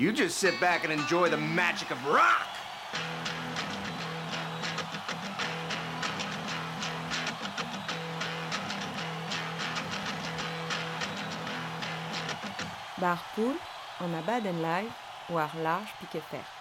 You just sit back and enjoy the magic of rock. Bar poul, an abad en live, war large piquet fer.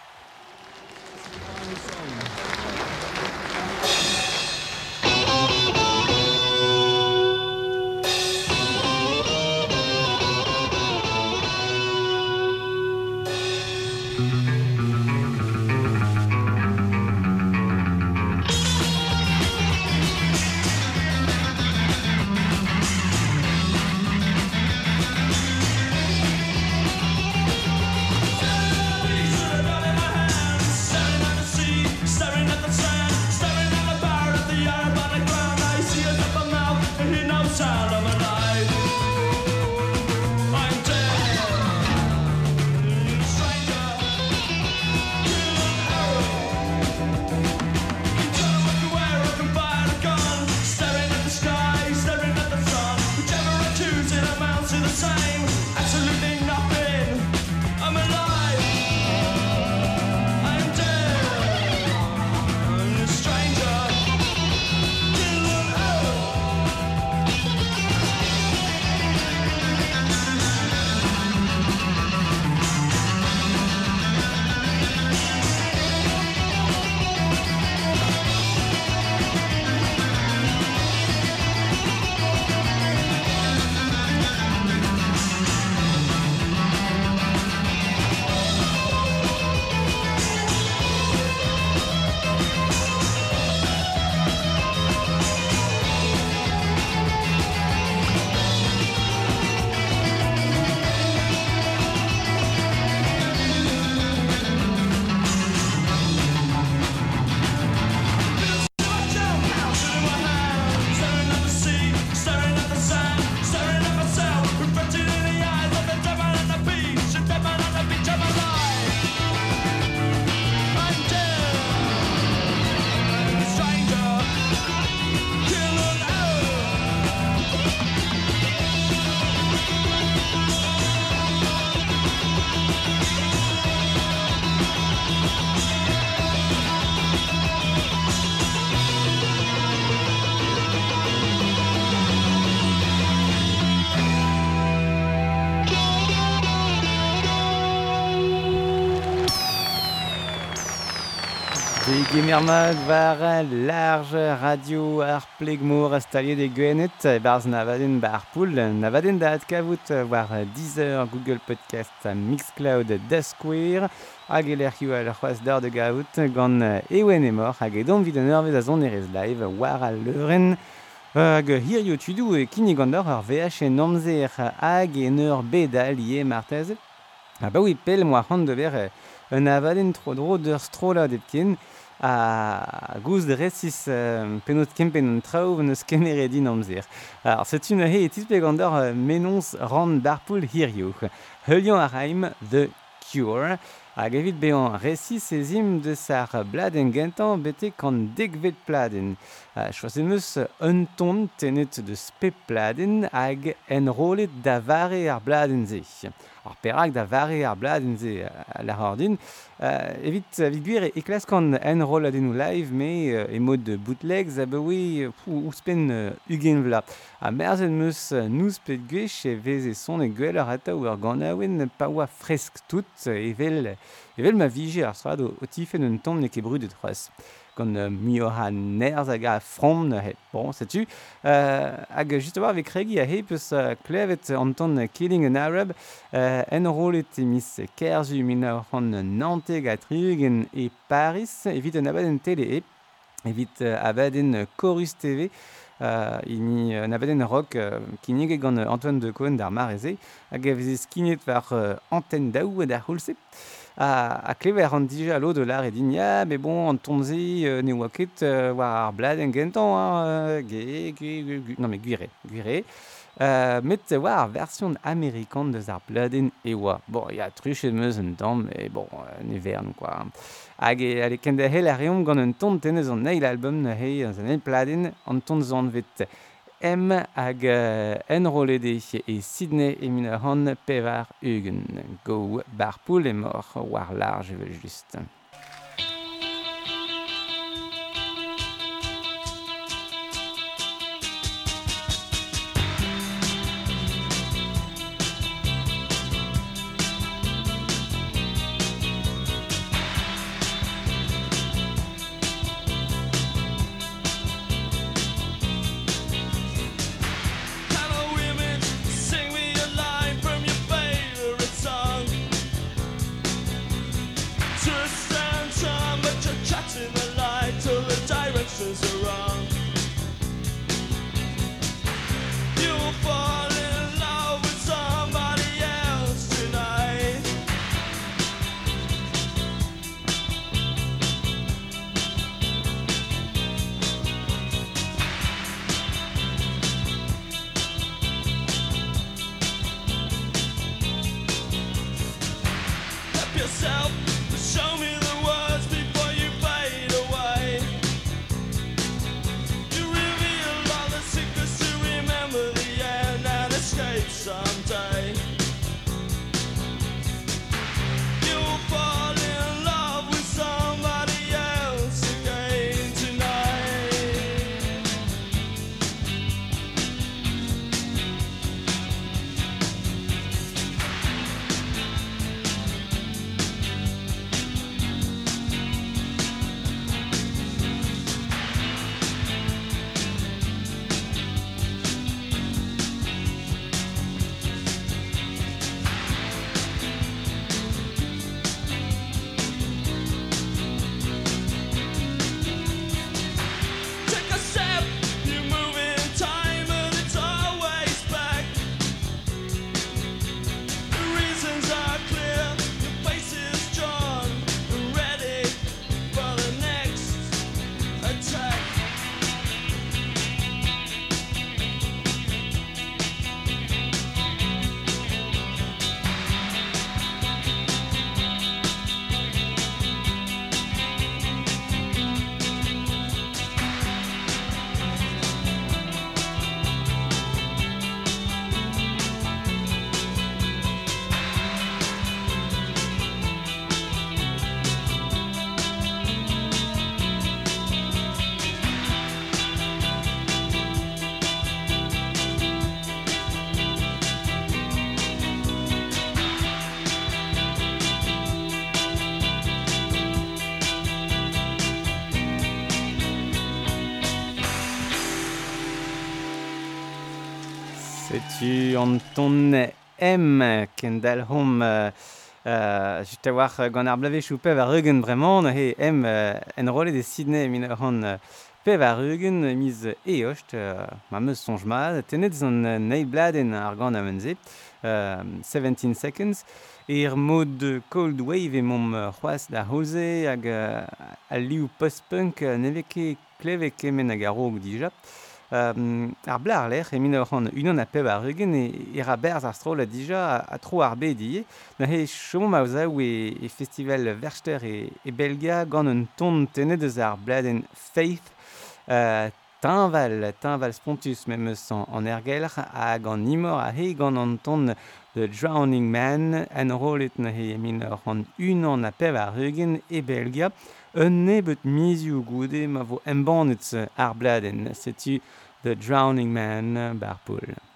Mermod war large radio ar plegmour astalier de Gwenet e barz navaden bar poul. Navaden da at kavout war Deezer, Google Podcast, Mixcloud, Dasquare hag e lec'hioù al c'hoaz d'ar de gaout gant ewen emor hag e don vid an urvez a zon erez live war al leuren. Hag hir yo tudou e kini gandor ar VH e nomzer hag en ur bedal ie martez Ah bah oui, pel moa c'hant de ver un avaden tro dro d'ur strola depkin a gouz de resis euh, penot kempen an traoù neus kemeredin amzer. Alors, c'est une he etis pegandor euh, menons ran darpoul hirio. Heulion a raim The Cure. Hag evit behan resis ezim de sar bladen gentan bete kan degvet pladen. Uh, Choasemeus un ton tenet de spe pladen hag enrolet davare ar bladen se. ar perak da vare ar blad enze la hordin. Uh, evit, evit gwir e, klas kan en roll a denou live, me uh, e mod bootleg za bewe ouspen uh, ugen vla. A merzen meus nous pet gwech e vez e son e gwell ar ata ou ar ganaouen pa oa fresk tout evel, evel ma vije ar soad o, o tifen un tamm ne ket brud e troas. gant euh, mio ha nerz hag a fromn het. Bon, setu. Euh, hag just war vek regi a he peus uh, klevet anton killing an Arab euh, en rolet emis kerzu min a c'hant Nanteg a Triugen e Paris evit an abaden tele e evit uh, abaden Chorus TV uh, ini uh, nabaden rock uh, kinnig gant Antoine de Cohen d'ar mareze hag a veze skinet var uh, anten daou ad ar a, a klever an dija lo de l'ar e din, ya, mais bon, an tomze euh, ne oa ket euh, war ar blad en gentan, hein, ge, ge, ge, ge, non mais guire, guire, euh, met te ar version amerikan deus ar bladen e oa. Bon, ya truche meus un tamm, me bon, euh, ne vern, quoi. Hag e ale kende hel a reom gant un ton tenez an eil album ne hei an bladen an ton zan vet. M hag enrolede e Sydney e min a ran pevar ugen. Go bar poul e mor war large just. Anton M. kendal Home euh, just a war gant ar blave choupe ar eugen bremañ he M en rolet de Sydney min ran pe ar eugen miz e ocht ma meus sonj ma tenet zan nei bladen ar gant amenze 17 seconds er mod Cold Wave e mom c'hoaz da hoze hag al liou post-punk neveke kleve kemen hag a rog dija. Um, ar blar ar e min ur an unan a peb ar eugen e, e ra berz ar stroll a dija a, a tro ar bet die. Na he chom ma oza e, e festival Verster e, e Belga gant un ton tenet eus ar bladen Faith uh, Tinval, Tinval Spontus me eus an, an ergelc'h a gant nimor a he gant an ton The Drowning Man en rolet na he min ur an unan a peb ar eugen e Belga un nebet mizioù goude ma vo embanet ar bladen. Setu The Drowning Man uh, bar poul.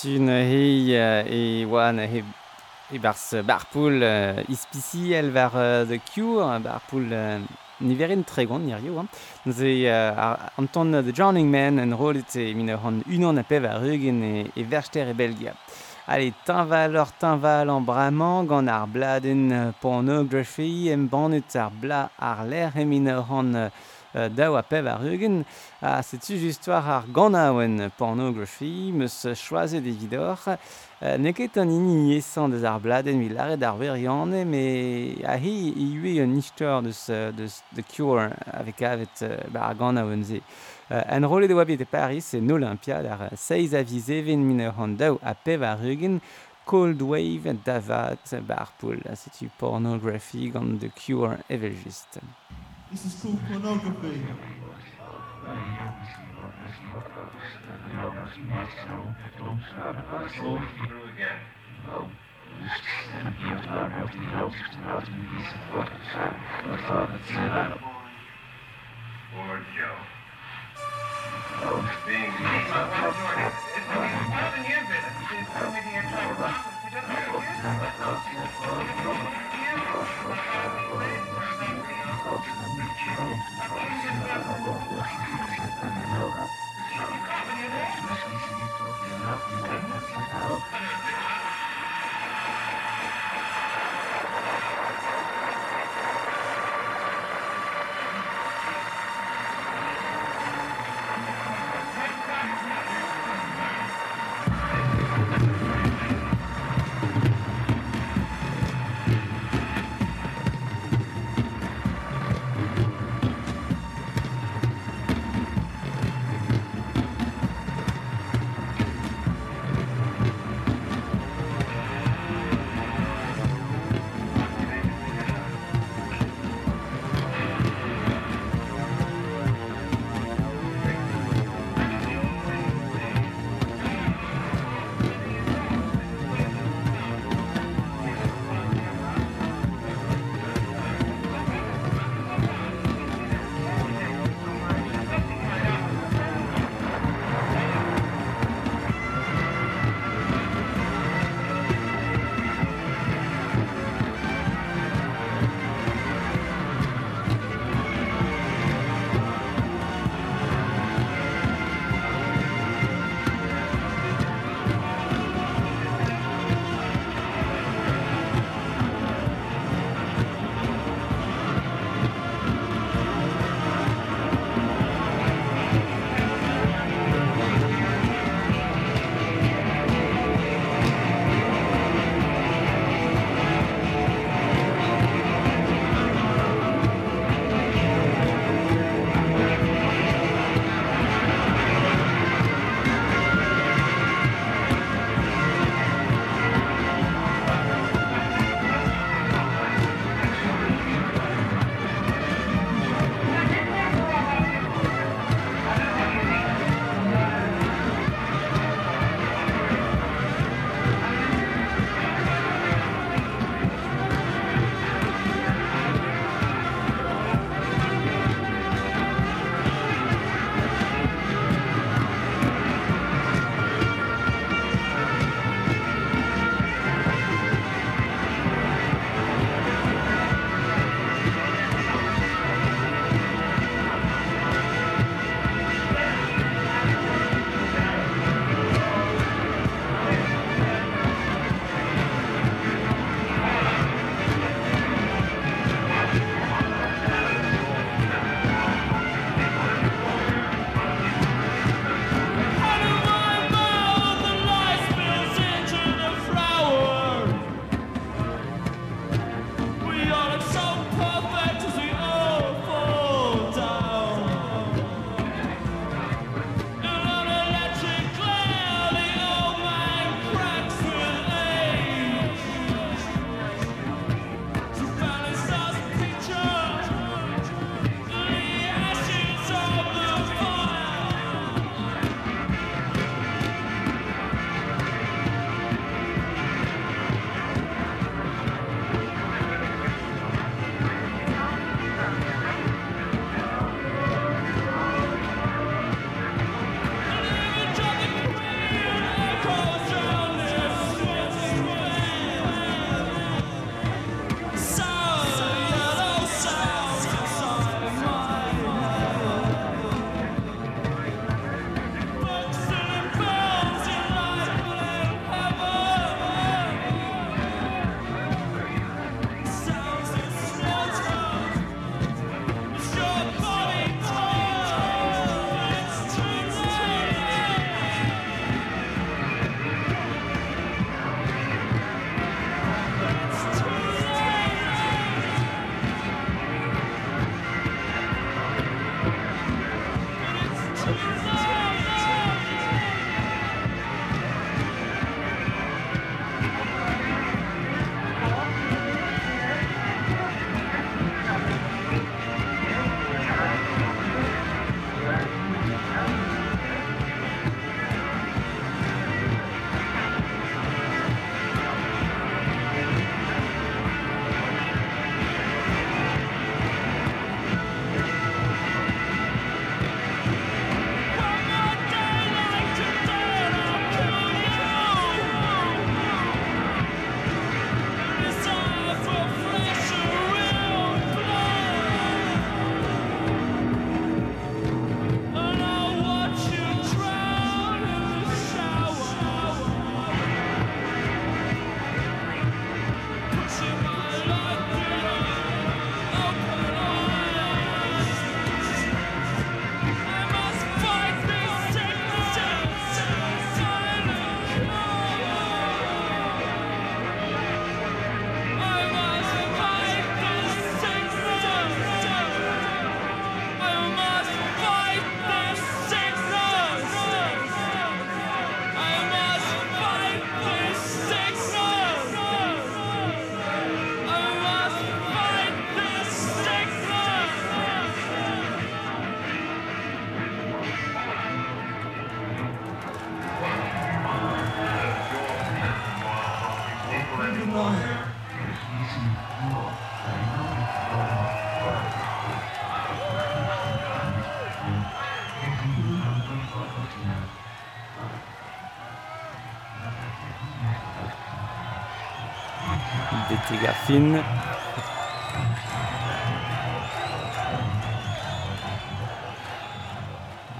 tun he e oan he e bars barpoul uh, ispisi el var uh, the cure barpoul uh, niverin tregon ni rio ze uh, anton the drowning man en rolet e min han unan apev a rugen e, e verster e belgia. Allez, tinval ur tinval en bramant, gant ar bladen pornography, em banet ar bla ar ler, emin an daou a pev ar eugen, a setu justoar ar ganaouen pornografi, meus choaze de vidor, ne ket an ini yesan deus ar bladen mi lare d'ar veriane, me a hi i ue an istor deus, deus The Cure avec avet bah, ar ganaouen ze. Uh, an rolle de wabit de Paris en Olympia d'ar seiz avize ven mineur an daou a pev ar eugen, Cold Wave davat barpoul, setu pornographie gant The Cure evel just. This is called pornography. Lord Joe. Being it's than your business. It's something you're trying to do. It doesn't make you. Thank you. betek a fin.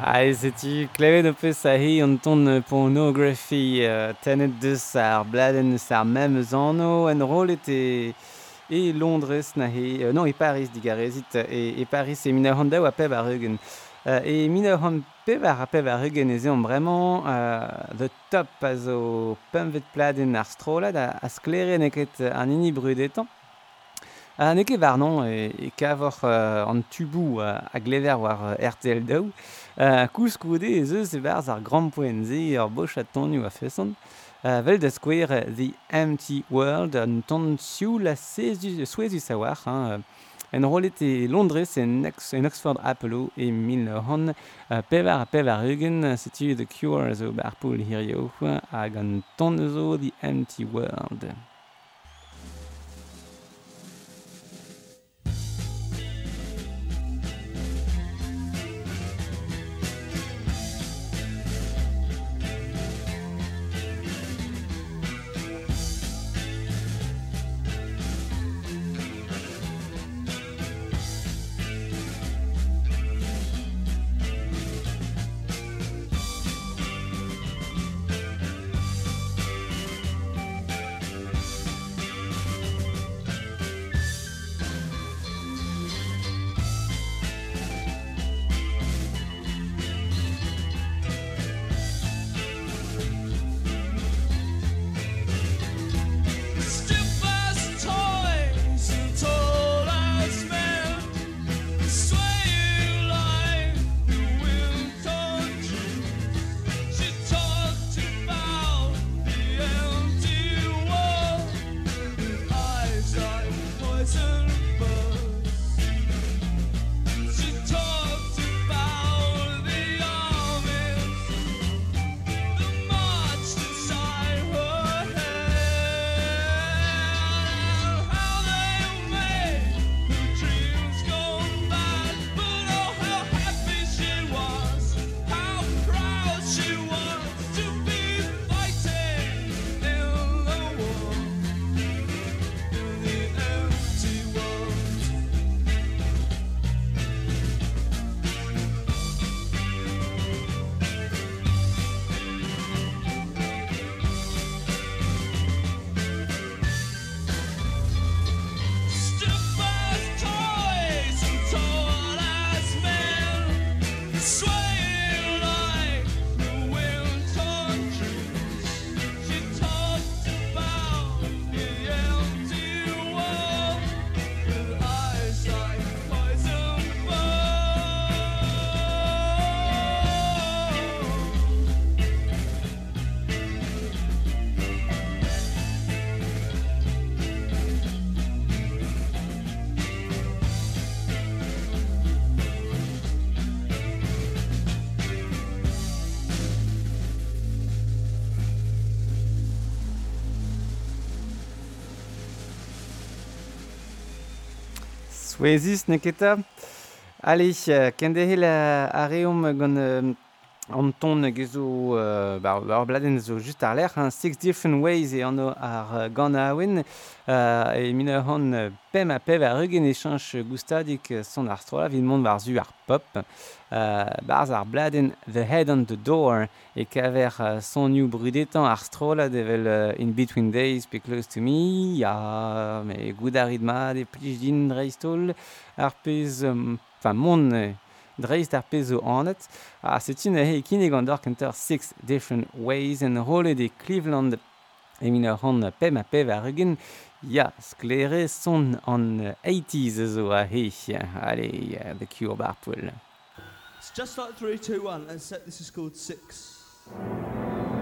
Ae, setu klevet o peus a hi an ton pornografi uh, tenet deus ar bladen eus ar mem eus anno en rolet e... E Londres na he... Euh, non, e Paris digarezit. E, e Paris e mina handa oa peb ar eugen. Uh, e min a c'hant pevar a pevar eugeneze on bremañ uh, the top a zo pemvet pladen ar strolad a, a sklere neket an ini brudetan. A neke varnon e, e kavor uh, an tubou uh, a glever war uh, RTL daou. Uh, Kous koude e zeus e barz ar grand poenze ar boch a tonio a fesan. Uh, vel da skwer The Empty World an ton sioul a souezu sawar. Hein, uh, En rolet e Londres en, Ex en Oxford Apollo e mil hon uh, pevar pevar eugen setu The Cure zo barpoul hirio hag an ton zo The Empty World. Oezis, neketa. Allez, kende hel a reom gant... an ton gezo euh, ba, ar bladen zo just ar lec'h, hein, Six Different Ways e anno ar gant a ouen, euh, e min ur hon pem a pev ar eugen echanch goustadik son ar strola, vid mont war zu ar pop, euh, barz ar bladen The Head on the Door, e kaver euh, son new brudetan ar strola devel euh, In Between Days, Be Close to Me, ya, me goud ar ridma, de plij din dreistol, ar pez, enfin, mon... Euh, dreiz ar pezo anet, a setin a hei kine gant d'ar kentar Six Different Ways en rolle de Cleveland e min ur c'hant pem a pev ar eugen ya sklere son an 80s zo a he. Allez, uh, the cure bar poul. It's just like 3, 2, 1, let's set, this is called 6.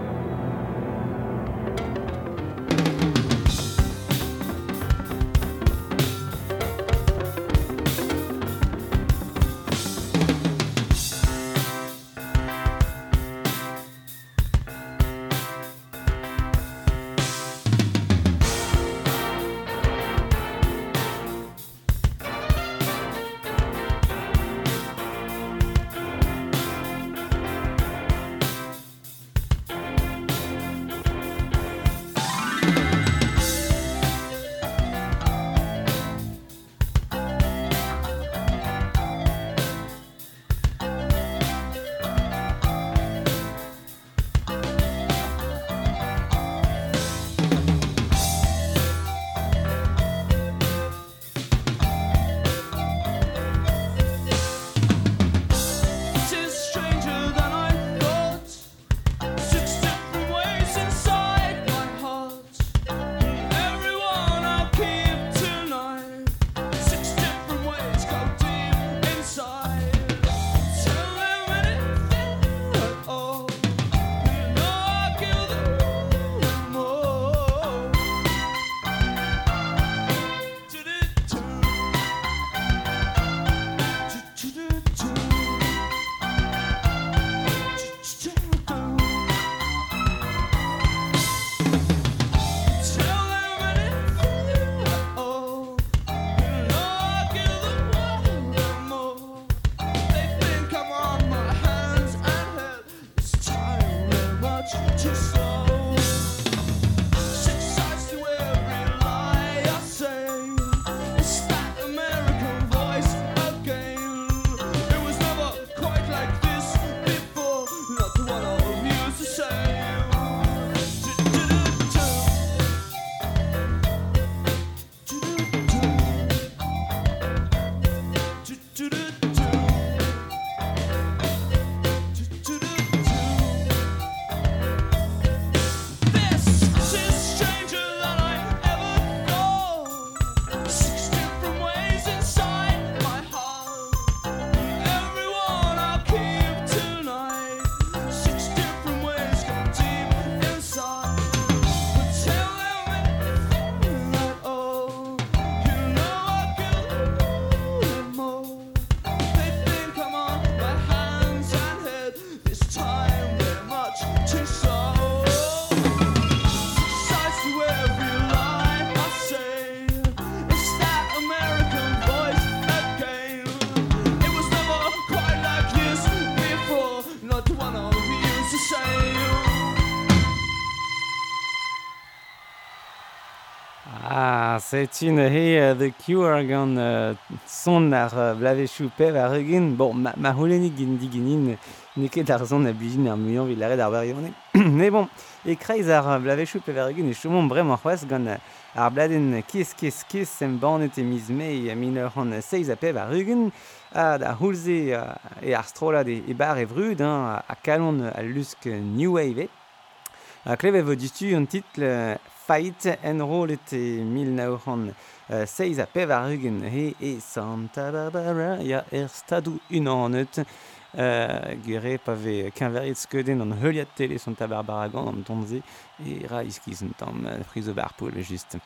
Setin he the cure gant uh, son ar uh, blavezhou pev ar egin. Bon, ma, ma holenik gin diginin ne ket ar son a blizin ar muion vil aret ar barionet. ne bon, e kreiz ar blavezhou pev ar egin e chomon vraiment ar c'hoaz gant ar bladen kis kis kis sem banet e mizme e min ur an seiz a pev ar egin a da houlze e ar strolad e, e bar e vrud a kalon a lusk new wave. A kleve vo distu un titre fight en rolet e mil euh, seiz a pev ar ugen he e Santa Barbara ya er stadou unanet euh, gure pa ve kenveriet skeudenn an heuliat tele Santa Barbara gant an tonze e ra iskiz an tamm prizo barpoul just.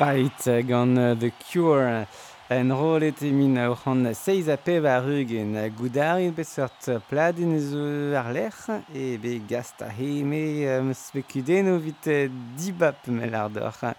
Fight gant uh, The Cure en rolet emin a c'hant seiz a pev a rug en goudarin bet seurt pladin zo ar lec'h e be gast a he me um, spekudeno vit dibap mel ar dor uh,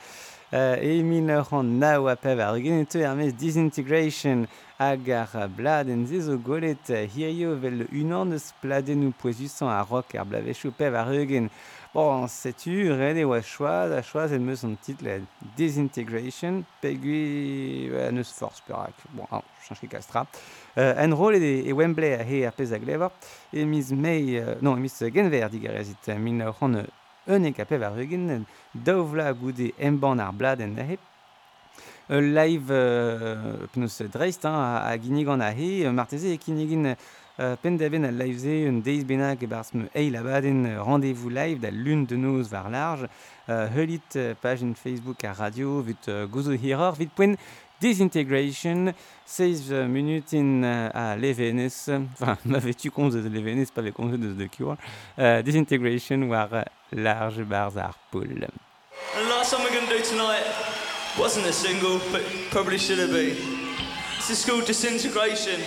emin a c'hant nao a pev a rug en teu mes disintegration hag ar blad ze zo golet golet hirio vel unan eus pladen ou poezusan a rock ar blavechou pev a rug en Bon, setu, rene oa choaz, a choaz en meus an tit la Disintegration, pegui a neus forz perak, bon, an, chanj ket kastra. Euh, en rol e, e Wembley a he ar pez a glevar, e mis mei, euh, non, e mis genver digarezit, min c'hant un e kapev ar eugen, daouvla goude emban ar blad en ahe, live euh, pneus dreist, hein, a, a ginnig an ahe, marteze e kinigin Uh, pendaven a live-se un deiz bennak e barz me eil abaden rendez-vous live da lun de noz var large. Euh, Heulit uh, pagin Facebook a radio vit euh, gozo hiror vit poen Disintegration, 16 minutes in euh, a levenez, enfin, m'avait tu eus de pa pas avait eus de The Cure, euh, Disintegration war large barz ar pool. And last song we're going to do tonight wasn't a single, but probably should have been. This is called Disintegration.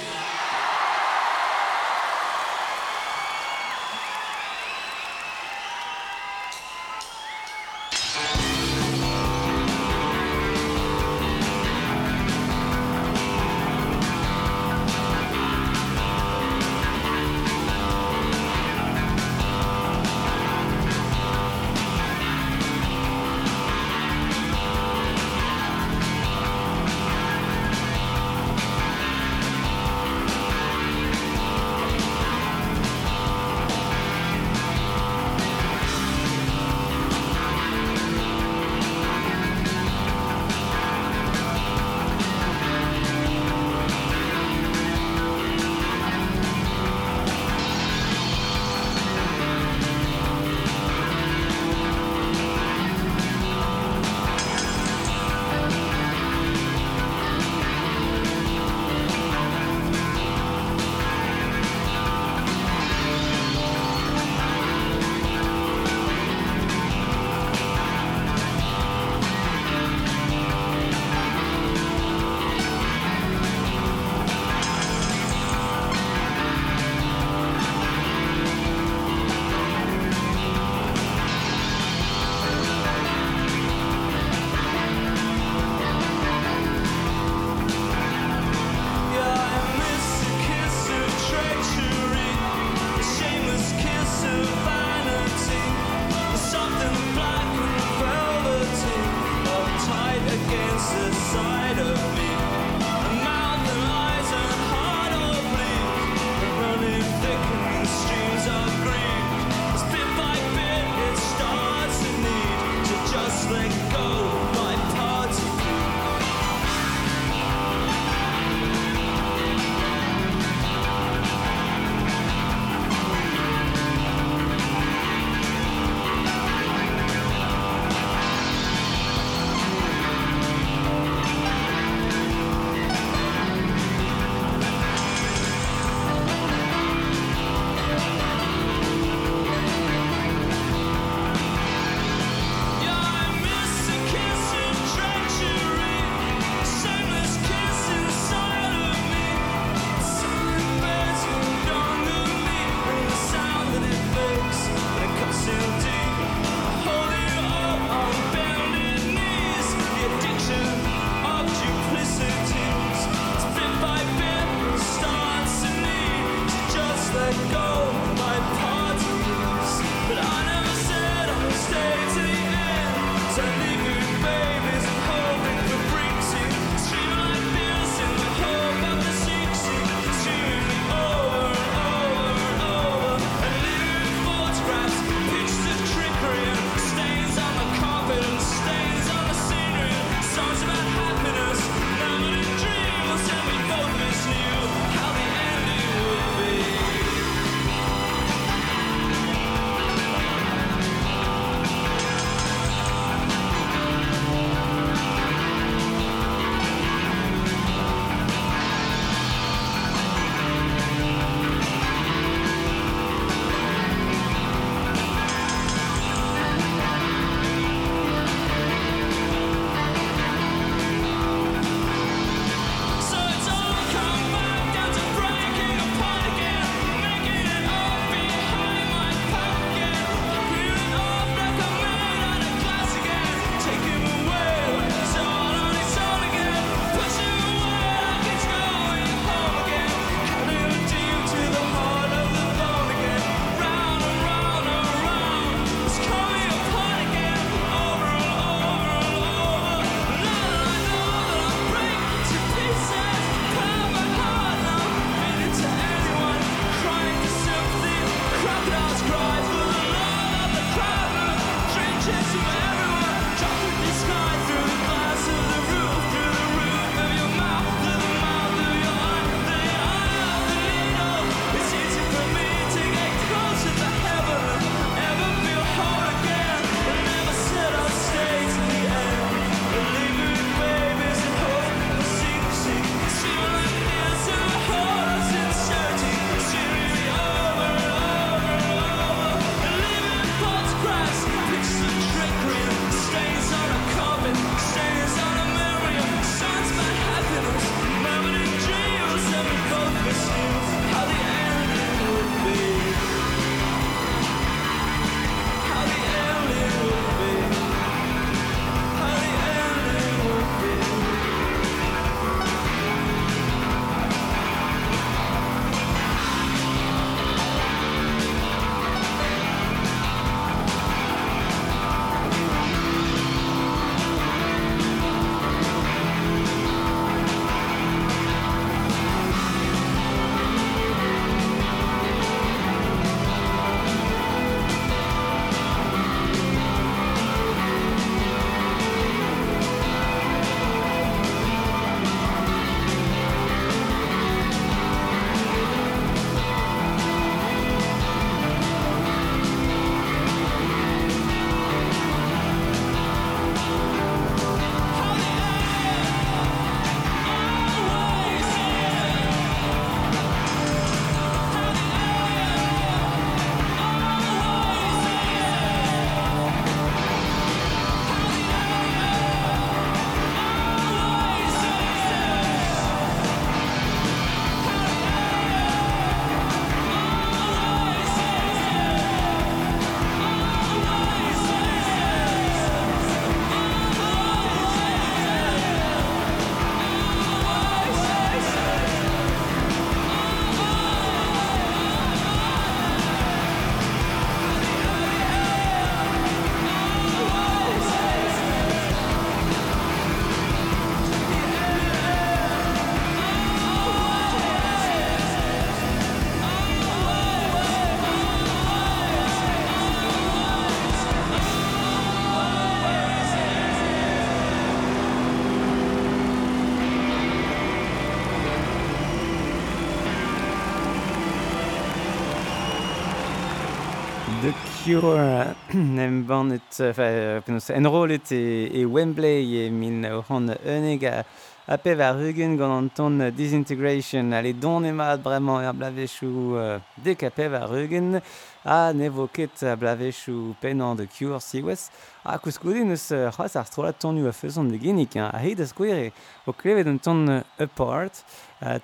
Cure em bannet enfin penaos enrolet e, e Wembley e min ran euneg a a pev ar rugen gant an ton disintegration. Ale don emad bremañ er blavechou euh, dek a pev ar rugen. A ne vo ket a blavechou penan de Cure si wes a kouz neus eus c'hoaz ar strolat tonu a feuzon de genik a heit a skouere o klevet an ton apart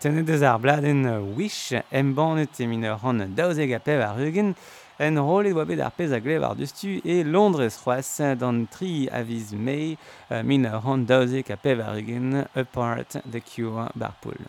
tenet eus ar bladen wish em bannet e min ran daouzeg a pev ar rugen. en rolet oa bet ar pez a glev ar diostu e Londres c'hoaz d'an tri aviz mei uh, min ran daouzek a pev ar egen apart the cure bar poul.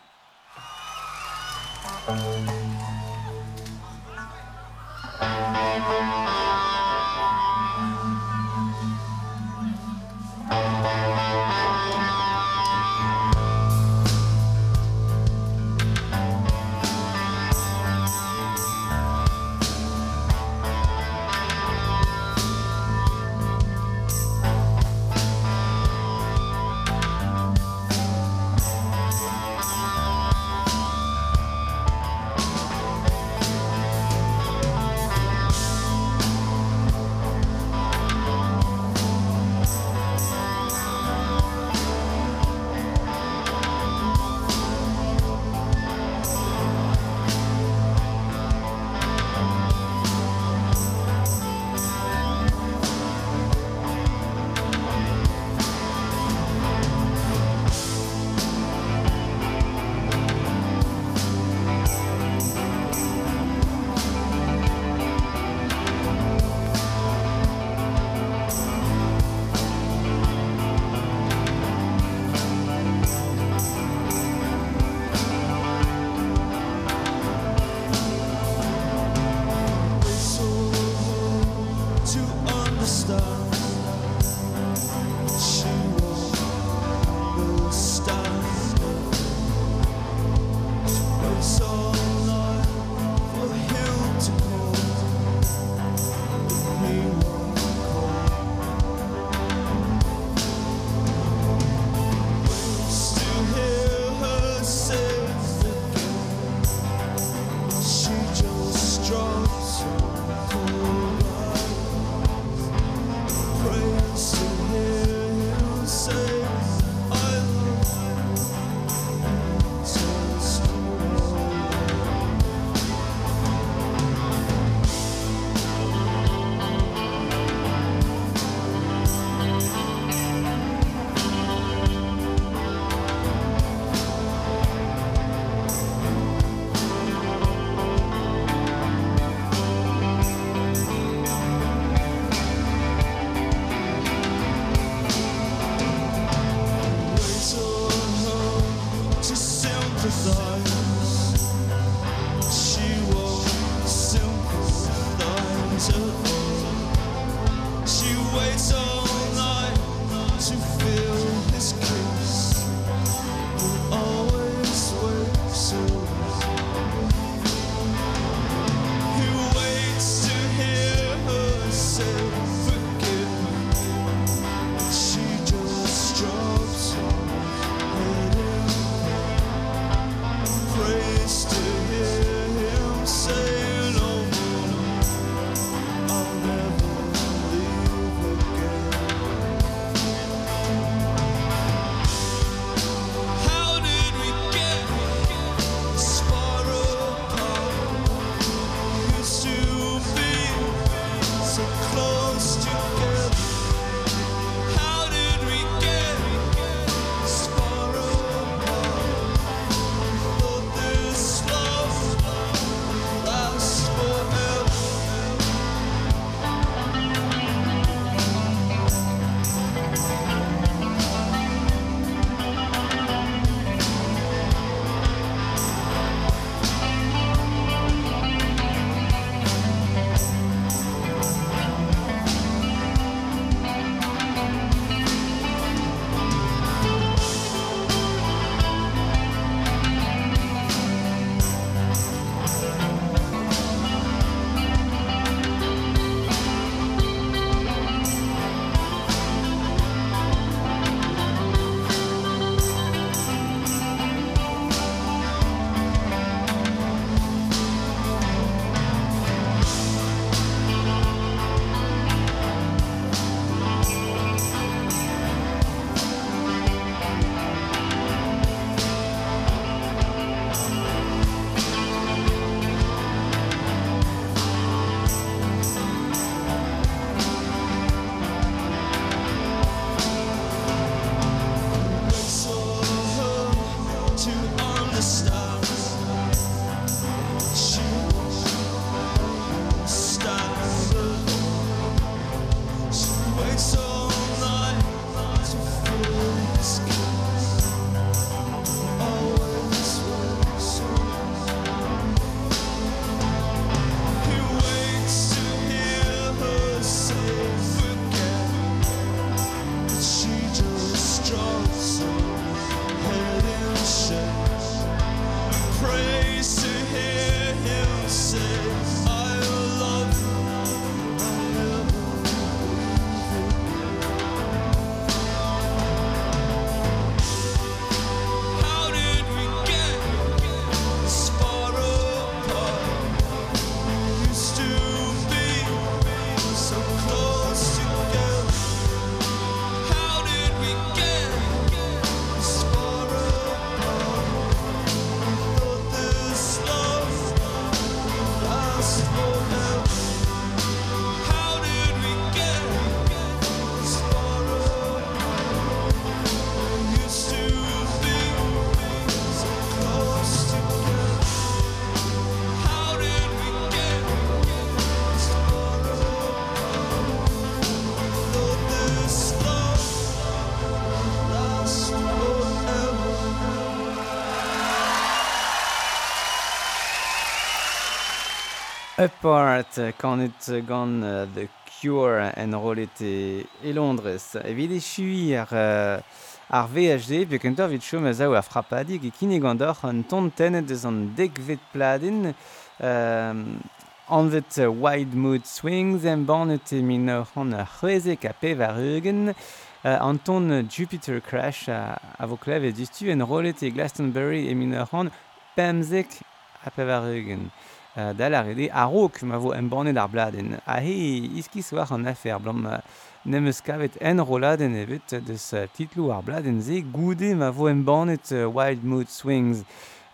Part, kanet gant uh, The Cure en rolet e, e Londres. Evit e chui ar, uh, ar VHD, pe kentor vit chom a zao a frappadi, e kine gant or an tenet eus an dekvet pladin, um, an vet uh, Wide Mood Swings, en banet e min an a c'hreze ka pe var eugen, Uh, an ton Jupiter Crash a, a vo klev e distu en rolet e Glastonbury e min ur pemzek a pevar eugen. uh, da rede a rok ma vo em ar bladen. A he iskis war an afer blam uh, nemeus kavet en roladen evet deus uh, titlou ar bladen ze goude ma vo em uh, Wild Mood Swings.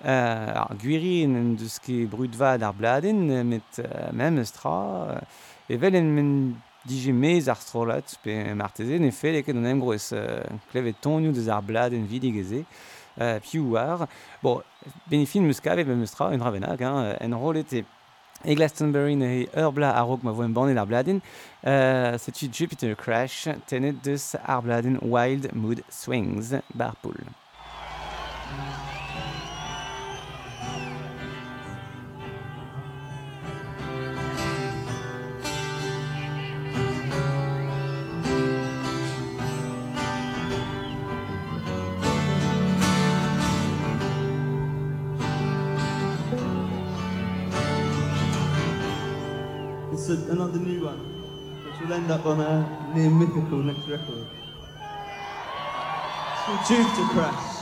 Uh, ar guirin en deus ket brudvad ar bladen met uh, mem estra uh, evel en men dije mez ar strolat pe martezen e feleket an emgro ez uh, klevet tonioù deus ar bladen vidigeze. Euh, piuar. Bon, benefin muscav eben mustra en ravenak, hein, en rolete. E Glastonbury e ur bla a rog ma voen banet ar bladin, euh, setu euh, Jupiter Crash tenet deus bladin Wild Mood Swings, bar poul. End up on a near mythical next record. It's called Jupiter Crash.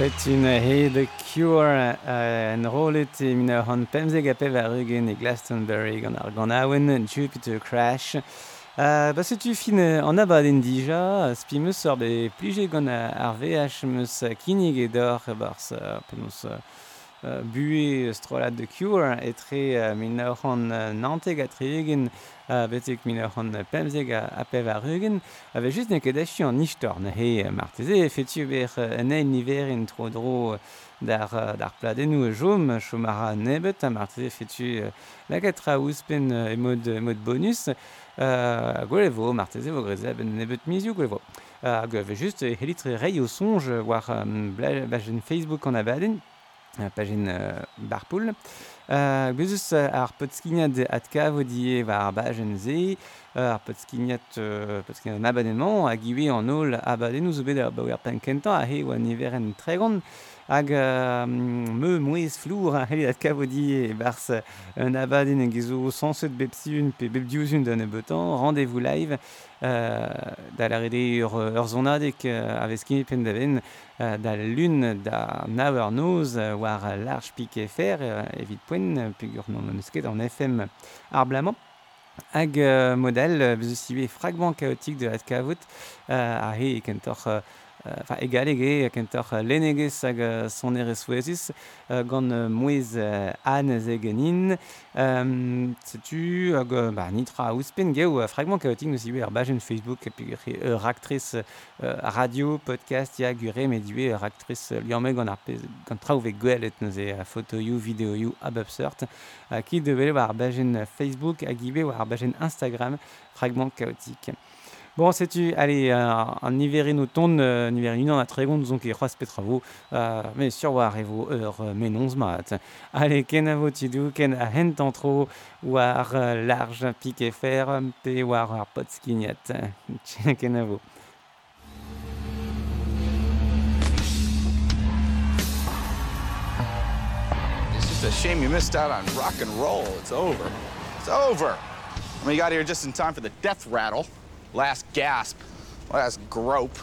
C'est une he de cure en rolet e min hon pemzeg a pev ar ugen e Glastonbury gant ar gant aouen Jupiter Crash. Uh, ba setu fin an abad en dija, spi meus ur be plije gant ar VH meus kinig e dor, bars, uh, uh, bue de cure etre uh, min c'hant uh, nanteg a tregen uh, betek min c'hant pemzeg a, a pev a rugen ave just ne ket achu an ishtorn he uh, marteze fetu ber uh, en ein niverin tro dro dar uh, dar pladenou e jom chomara nebet a marteze fetu uh, la katra ouspen uh, emod, emod bonus. Uh, gwelevo marteze vo greze ben nebet mizu gwelevo hag uh, ve just helitre rei o sonj war um, blajen Facebook an abaden pajen euh, barpoul. Euh, Bezus ar potskignad atka vodie va ar bajen ze, ar potskignad, euh, potskignad an abadenman, a giwe an ol abaden ouzobet ar bawer penkentañ a he oa niveren tregont, hag um, me mouez flour a c'hellet kavodi e bars un abad en gezo sanset bepsiun pe bebdiousun d'un ebetan rendez-vous live euh, da la rede ur, ur zonadek euh, aveski pendaven euh, da lun da nawer noz war large pik fer euh, evit poen pugur non eusket an FM ar blamant. Hag euh, model euh, bezo siwe fragment chaotique de Adkavot euh, a he kentor euh, enfin egalege kentor ar lenegez hag son ere soueziz gant mouez an zegenin setu hag ba nitra ouzpen geo fragment kaotik nous iwe ar bajen Facebook ur aktriz radio podcast ya gure medue ur aktriz lianme gant ar gant traouvek gwelet you fotoioù you ab absert ki devele war bajen Facebook hag ibe war bajen Instagram fragment kaotik Bon, setu, allez, euh, an niverin o ton, euh, niverin unan a tregont zonk e c'hoaz petravo, euh, me sur war evo ur euh, menonz mat. Allez, ken a vo tidou, ken a hent an tro, war euh, large pik e fer, pe war ar pot skiniat. ken a vo. It's a shame you missed out on rock and roll. It's over. It's over. I mean, you got here just in time for the death rattle. Last gasp. Last grope.